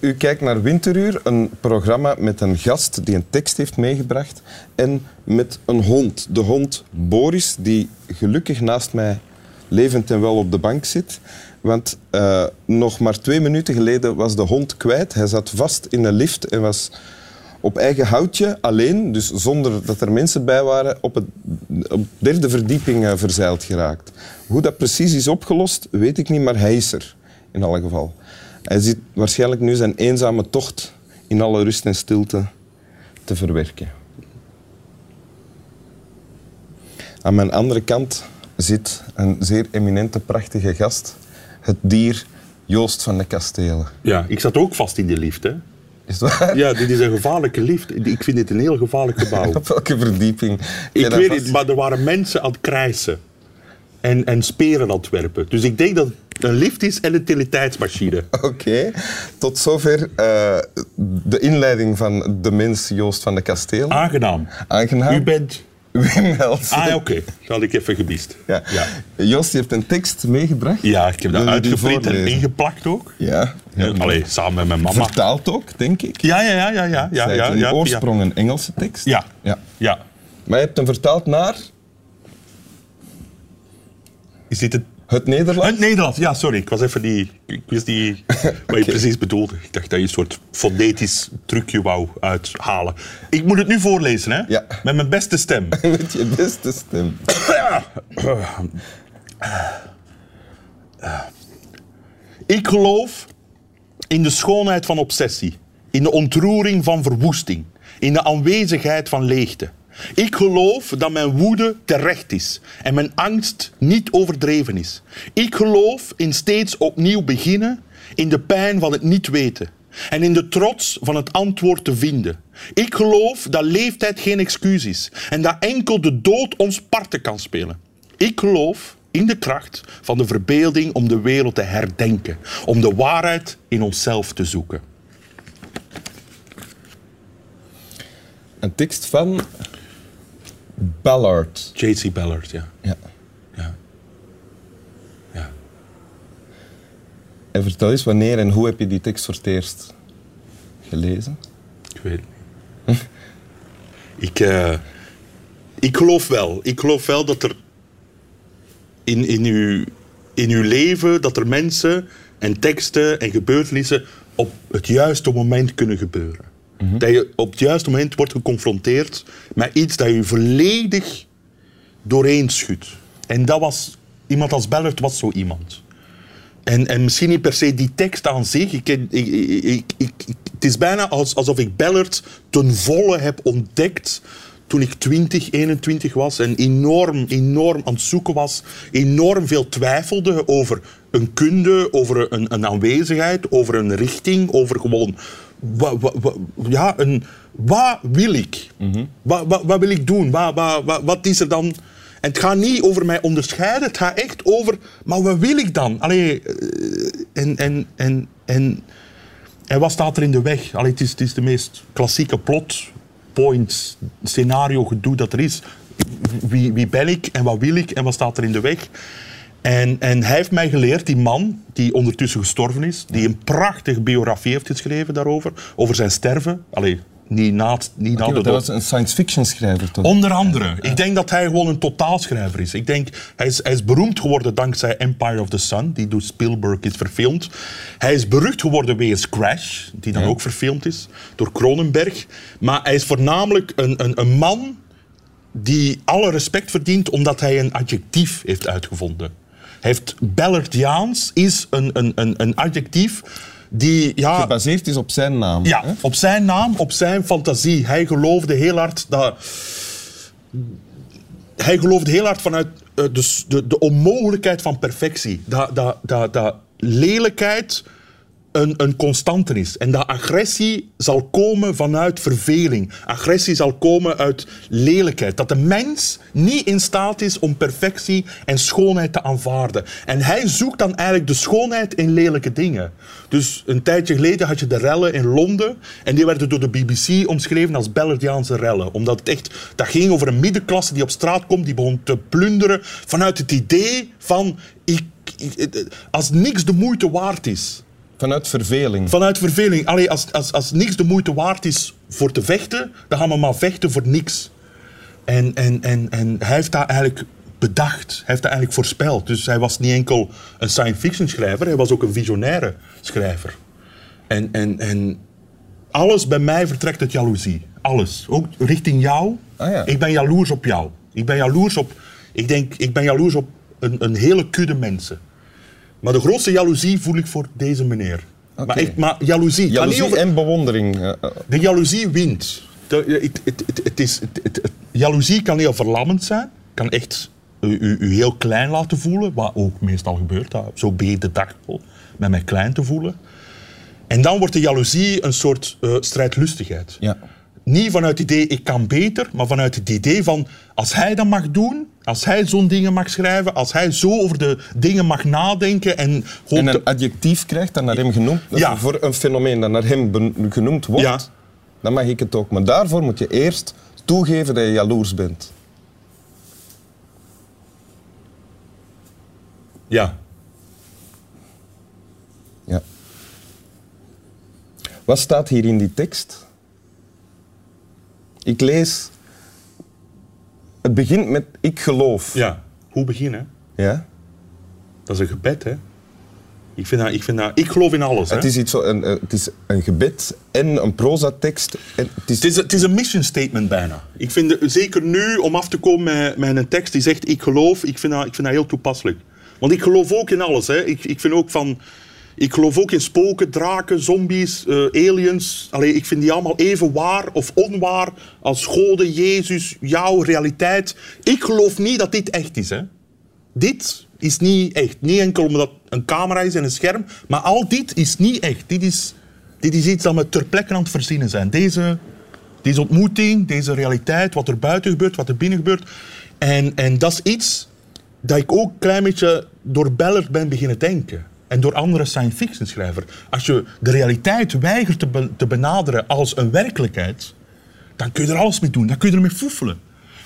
U kijkt naar Winteruur, een programma met een gast die een tekst heeft meegebracht en met een hond. De hond Boris, die gelukkig naast mij levend en wel op de bank zit. Want uh, nog maar twee minuten geleden was de hond kwijt. Hij zat vast in een lift en was op eigen houtje, alleen, dus zonder dat er mensen bij waren, op, het, op de derde verdieping uh, verzeild geraakt. Hoe dat precies is opgelost, weet ik niet, maar hij is er in alle geval. Hij zit waarschijnlijk nu zijn eenzame tocht in alle rust en stilte te verwerken. Aan mijn andere kant zit een zeer eminente, prachtige gast. Het dier Joost van de Kastelen. Ja, ik zat ook vast in die lift, hè. Is het waar? Ja, dit is een gevaarlijke lift. Ik vind dit een heel gevaarlijk gebouw. Op welke verdieping? Ik weet het, maar er waren mensen aan het krijsen. En, en speren aan het werpen. Dus ik denk dat het een lift is en een utiliteitsmachine. Oké. Okay. Tot zover uh, de inleiding van de mens Joost van de Kasteel. Aangenaam. Aangenaam. U bent... Wim Helsen. Ah, oké. Okay. Dat had ik even gemist. Ja. ja. Joost, je hebt een tekst meegebracht. Ja, ik heb dat uitgeprint en ingeplakt ook. Ja. ja. Allee, samen met mijn mama. Vertaald ook, denk ik. Ja, ja, ja. ja, ja, ja, ja, oorsprong een Engelse tekst. Ja. ja. ja. Maar je hebt hem vertaald naar... Is dit het... Het Nederlands? Het Nederlands, ja, sorry. Ik was even die... Ik wist niet wat je precies bedoelde. Ik dacht dat je een soort fonetisch trucje wou uithalen. Ik moet het nu voorlezen, hè? Ja. Met mijn beste stem. Met je beste stem. Ik geloof in de schoonheid van obsessie. In de ontroering van verwoesting. In de aanwezigheid van leegte. Ik geloof dat mijn woede terecht is en mijn angst niet overdreven is. Ik geloof in steeds opnieuw beginnen, in de pijn van het niet weten en in de trots van het antwoord te vinden. Ik geloof dat leeftijd geen excuus is en dat enkel de dood ons parten kan spelen. Ik geloof in de kracht van de verbeelding om de wereld te herdenken, om de waarheid in onszelf te zoeken. Een tekst van Ballard. J.C. Ballard, ja. Ja. ja. Ja. En vertel eens, wanneer en hoe heb je die tekst voor het eerst gelezen? Ik weet het niet. ik, uh, ik geloof wel. Ik geloof wel dat er in, in, uw, in uw leven, dat er mensen en teksten en gebeurtenissen op het juiste moment kunnen gebeuren. Mhm. Dat je op het juiste moment wordt geconfronteerd met iets dat je volledig doorheen schudt. En dat was, iemand als Bellert was zo iemand. En, en misschien niet per se die tekst aan zich. Ik, ik, ik, het is bijna alsof ik Bellert ten volle heb ontdekt toen ik 20, 21 was en enorm, enorm aan het zoeken was, enorm veel twijfelde over een kunde, over een, een aanwezigheid, over een richting, over gewoon wat, wat, ja, een, wat wil ik? Mm wat, wat, wat, wil ik doen? Wat, wat, wat, is er dan? En het gaat niet over mij onderscheiden, het gaat echt over, maar wat wil ik dan? Allee, eh, en, en, en, en, en wat staat er in de weg? Allee, het, is, het is de meest klassieke plot, point, scenario, gedoe dat er is. Wie, wie ben ik en wat wil ik en wat staat er in de weg? En, en hij heeft mij geleerd, die man, die ondertussen gestorven is, die een prachtige biografie heeft geschreven daarover, over zijn sterven. Allee, niet na, niet okay, na de dood. was een science fiction schrijver toch? Onder andere. Ik denk dat hij gewoon een totaalschrijver is. Ik denk, hij is, hij is beroemd geworden dankzij Empire of the Sun, die door Spielberg is verfilmd. Hij is berucht geworden wegens Crash, die dan ook verfilmd is, door Cronenberg. Maar hij is voornamelijk een, een, een man die alle respect verdient omdat hij een adjectief heeft uitgevonden heeft Ballardiaans is een, een, een, een adjectief die... Ja, Gebaseerd is op zijn naam. Ja, hè? op zijn naam, op zijn fantasie. Hij geloofde heel hard dat... Hij geloofde heel hard vanuit uh, de, de, de onmogelijkheid van perfectie. Dat, dat, dat, dat lelijkheid een, een constante is. En dat agressie zal komen vanuit verveling. Agressie zal komen uit lelijkheid. Dat de mens niet in staat is om perfectie en schoonheid te aanvaarden. En hij zoekt dan eigenlijk de schoonheid in lelijke dingen. Dus een tijdje geleden had je de rellen in Londen. En die werden door de BBC omschreven als Bellardiaanse rellen. Omdat het echt, dat ging over een middenklasse die op straat komt, die begon te plunderen vanuit het idee van, ik, ik, als niks de moeite waard is Vanuit verveling. Vanuit verveling. Allee, als, als, als niks de moeite waard is voor te vechten, dan gaan we maar vechten voor niks. En, en, en, en hij heeft dat eigenlijk bedacht. Hij heeft dat eigenlijk voorspeld. Dus hij was niet enkel een science fiction schrijver, hij was ook een visionaire schrijver. En, en, en alles bij mij vertrekt uit jaloezie. Alles. Ook richting jou. Ah, ja. Ik ben jaloers op jou. Ik ben jaloers op... Ik denk, ik ben jaloers op een, een hele kudde mensen. Maar de grootste jaloezie voel ik voor deze meneer. Oké. Maar, echt, maar jaloezie. Jaloezie over- en bewondering. eh, eh, de jaloezie wint. De, het, het, het, het is, jaloezie kan heel verlammend zijn. Kan echt u, u, heel klein laten voelen. Wat ook meestal gebeurt. Zo begin ik de dag met mij klein te voelen. En dan wordt de jaloezie een soort eh, strijdlustigheid. Ja. Niet vanuit het idee ik kan beter, maar vanuit het idee van als hij dat mag doen, als hij zo'n dingen mag schrijven, als hij zo over de dingen mag nadenken en En te- een adjectief krijgt dat naar hem genoemd, Ja. voor een fenomeen dat naar hem genoemd wordt, Ja. dan mag ik het ook. Maar daarvoor moet je eerst toegeven dat je jaloers bent. ja, Ja. Wat staat hier in die tekst? Ik lees. Het begint met ik geloof. ja, hoe beginnen? Ja? Dat is een gebed, hè? Ik, vind dat, ik, vind dat, ik geloof in alles. Hè? Het is, iets zo, een, eh, het is een gebed en een prozatekst. En het is, Het is, het is een mission statement bijna. Ik vind het, zeker nu, om af te komen met, met een tekst die zegt ik geloof, ik vind dat, ik vind dat heel toepasselijk. Want ik geloof ook in alles. Hè. Ik, ik vind ook van... Ik geloof ook in spoken, draken, zombies, eh, aliens. Allee, ik vind die allemaal even waar of onwaar als goden, Jezus, jouw realiteit. Ik geloof niet dat dit echt is. Hè. Dit is niet echt. Niet enkel omdat een camera is en een scherm, maar al dit is niet echt. Dit is, dit is iets dat we ter plekke aan het verzinnen zijn. Deze, deze ontmoeting, deze realiteit, wat er buiten gebeurt, wat er binnen gebeurt. En, en dat is iets dat ik ook een klein beetje door Bellert ben beginnen denken. En door andere science fiction schrijvers. Als je de realiteit weigert te, te benaderen als een werkelijkheid, dan kun je er alles mee doen. Dan kun je ermee foefelen.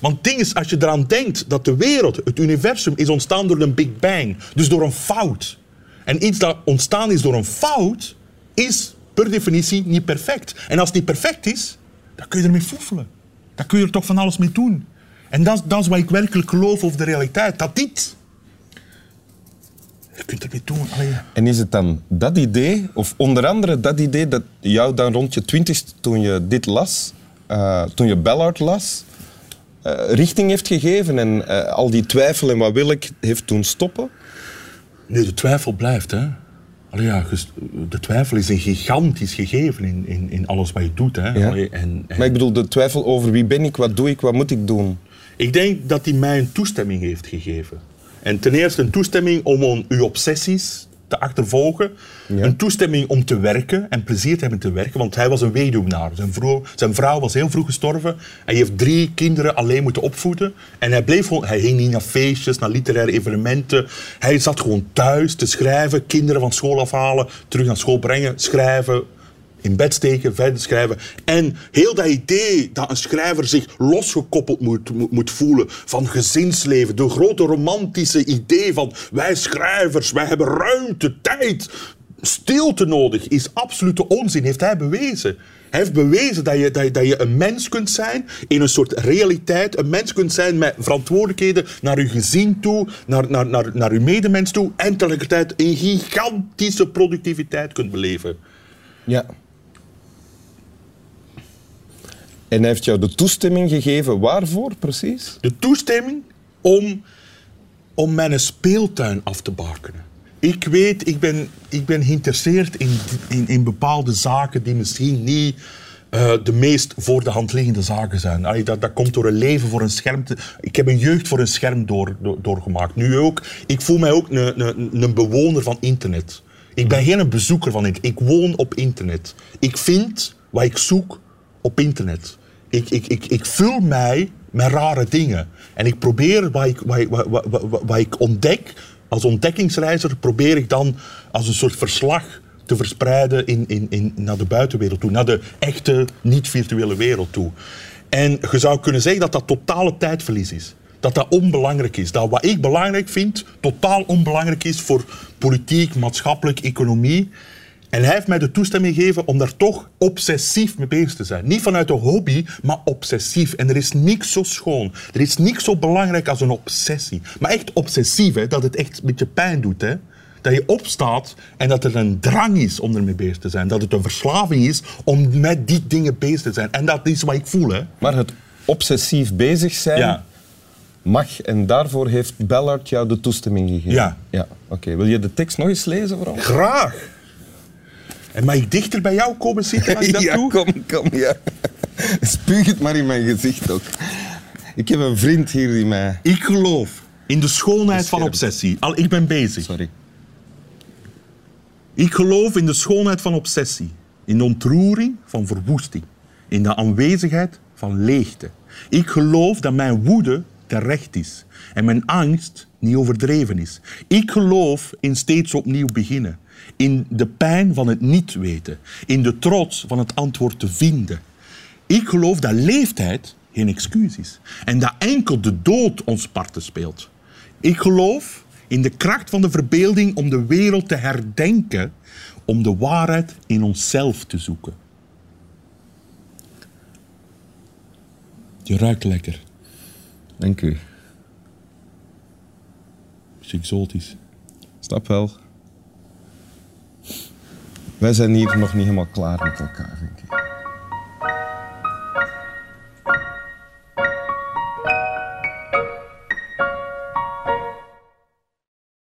Want het ding is, als je eraan denkt dat de wereld, het universum, is ontstaan door een Big Bang. Dus door een fout. En iets dat ontstaan is door een fout, is per definitie niet perfect. En als het niet perfect is, dan kun je ermee foefelen. Dan kun je er toch van alles mee doen. En dat, dat is wat ik werkelijk geloof over de realiteit. Dat dit... Je kunt ermee doen. Allee. En is het dan dat idee, of onder andere dat idee dat jou dan rond je twintigste, toen je dit las, eh, toen je Ballard las, eh, richting heeft gegeven en eh, al die twijfel en wat wil ik heeft doen stoppen? Nee, de twijfel blijft, hè. Allee, ja, de twijfel is een gigantisch gegeven in, in, in alles wat je doet. Hè. Ja. Allee, en, en Maar ik bedoel, de twijfel over wie ben ik, wat doe ik, wat moet ik doen? ik denk dat hij mij een toestemming heeft gegeven. En ten eerste een toestemming om on- uw obsessies te achtervolgen. Ja. Een toestemming om te werken en plezier te hebben te werken. Want hij was een weduwnaar. Zijn vrouw, zijn vrouw was heel vroeg gestorven. Hij heeft drie kinderen alleen moeten opvoeden. En hij bleef gewoon... Hij ging niet naar feestjes, naar literaire evenementen. Hij zat gewoon thuis te schrijven. Kinderen van school afhalen. Terug naar school brengen. Schrijven in bed steken, verder schrijven. En heel dat idee dat een schrijver zich losgekoppeld moet, moet, voelen van gezinsleven. De grote romantische idee van wij schrijvers, wij hebben ruimte, tijd, stilte nodig, is absolute onzin, heeft hij bewezen. Hij heeft bewezen dat je, dat, je, dat je een mens kunt zijn in een soort realiteit. Een mens kunt zijn met verantwoordelijkheden naar je gezin toe, naar, naar, naar, naar je medemens toe. En tegelijkertijd een gigantische productiviteit kunt beleven. Ja. En hij heeft jou de toestemming gegeven waarvoor precies? de toestemming om, om mijn speeltuin af te bakenen. Ik weet, ik ben, ik ben geïnteresseerd in, in, in bepaalde zaken die misschien niet eh, de meest voor de hand liggende zaken zijn. Dat, dat komt door een leven voor een scherm. Ik heb een jeugd voor een scherm door, door- doorgemaakt. Nu ook. Ik voel mij ook een, een bewoner van internet. Ik ben geen bezoeker van internet. Ik woon op internet. Ik vind wat ik zoek op internet. Ik, ik, ik, ik vul mij met rare dingen. En ik probeer wat ik, wat, ik- wat, ik ontdek, als ontdekkingsreiziger, probeer ik dan als een soort verslag te verspreiden in, in, in, naar de buitenwereld toe. Naar de echte, niet-virtuele wereld toe. En je zou kunnen zeggen dat dat totale tijdverlies is. Dat dat onbelangrijk is. Dat wat ik belangrijk vind, totaal onbelangrijk is voor politiek, maatschappelijk, economie. En hij heeft mij de toestemming gegeven om daar toch obsessief mee bezig te zijn. Niet vanuit een hobby, maar obsessief. En er is niks zo schoon. Er is niks zo belangrijk als een obsessie. Maar echt obsessief, hè, dat het echt een beetje pijn doet. Hè. Dat je opstaat en dat er een drang is om ermee bezig te zijn. Dat het een verslaving is om met die dingen bezig te zijn. En dat is wat ik voel. Hè. Maar het obsessief bezig zijn Ja. mag en daarvoor heeft Ballard jou de toestemming gegeven. Ja. ja. Oké, wil je de tekst nog eens lezen vooral? Graag. En mag ik dichter bij jou komen zitten als ik dat ja, doe? kom, kom, ja. Spuug het maar in mijn gezicht ook. Ik heb een vriend hier die mij... Ik geloof in de schoonheid van obsessie. Al, ik ben bezig. Sorry. Ik geloof in de schoonheid van obsessie, in de ontroering van verwoesting, in de aanwezigheid van leegte. Ik geloof dat mijn woede terecht is en mijn angst niet overdreven is. Ik geloof in steeds opnieuw beginnen, in de pijn van het niet weten, in de trots van het antwoord te vinden. Ik geloof dat leeftijd geen excuus is en dat enkel de dood ons parten speelt. Ik geloof in de kracht van de verbeelding om de wereld te herdenken, om de waarheid in onszelf te zoeken. Je ruikt lekker. Dank u. is exotisch. Snap wel. Wij zijn hier nog niet helemaal klaar met elkaar, denk ik.